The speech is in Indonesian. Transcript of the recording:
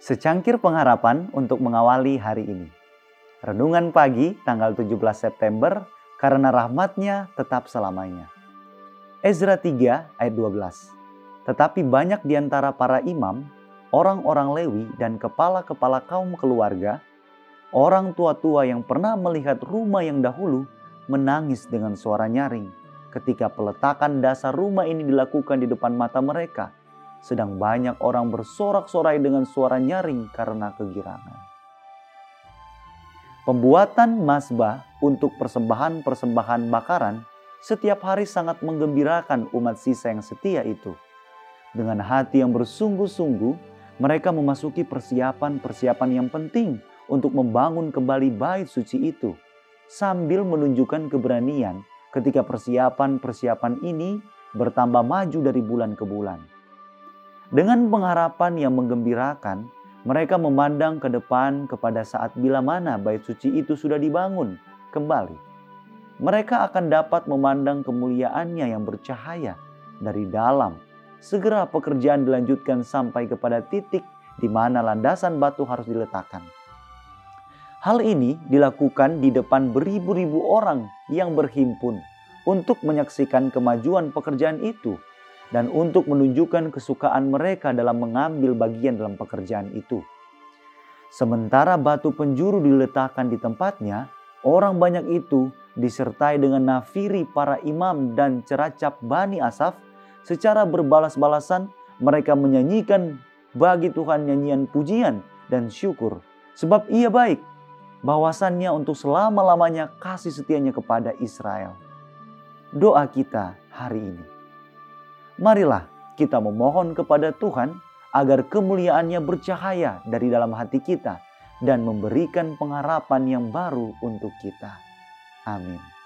Secangkir pengharapan untuk mengawali hari ini. Renungan pagi tanggal 17 September karena rahmatnya tetap selamanya. Ezra 3 ayat 12. Tetapi banyak di antara para imam, orang-orang Lewi dan kepala-kepala kaum keluarga, orang tua-tua yang pernah melihat rumah yang dahulu menangis dengan suara nyaring ketika peletakan dasar rumah ini dilakukan di depan mata mereka – sedang banyak orang bersorak-sorai dengan suara nyaring karena kegirangan. Pembuatan masbah untuk persembahan-persembahan bakaran setiap hari sangat menggembirakan umat sisa yang setia itu. Dengan hati yang bersungguh-sungguh, mereka memasuki persiapan-persiapan yang penting untuk membangun kembali bait suci itu, sambil menunjukkan keberanian ketika persiapan-persiapan ini bertambah maju dari bulan ke bulan. Dengan pengharapan yang menggembirakan, mereka memandang ke depan kepada saat bila mana bait suci itu sudah dibangun kembali. Mereka akan dapat memandang kemuliaannya yang bercahaya dari dalam. Segera pekerjaan dilanjutkan sampai kepada titik di mana landasan batu harus diletakkan. Hal ini dilakukan di depan beribu-ribu orang yang berhimpun untuk menyaksikan kemajuan pekerjaan itu dan untuk menunjukkan kesukaan mereka dalam mengambil bagian dalam pekerjaan itu. Sementara batu penjuru diletakkan di tempatnya, orang banyak itu disertai dengan nafiri para imam dan ceracap Bani Asaf secara berbalas-balasan mereka menyanyikan bagi Tuhan nyanyian pujian dan syukur sebab ia baik bahwasannya untuk selama-lamanya kasih setianya kepada Israel. Doa kita hari ini. Marilah kita memohon kepada Tuhan agar kemuliaannya bercahaya dari dalam hati kita dan memberikan pengharapan yang baru untuk kita. Amin.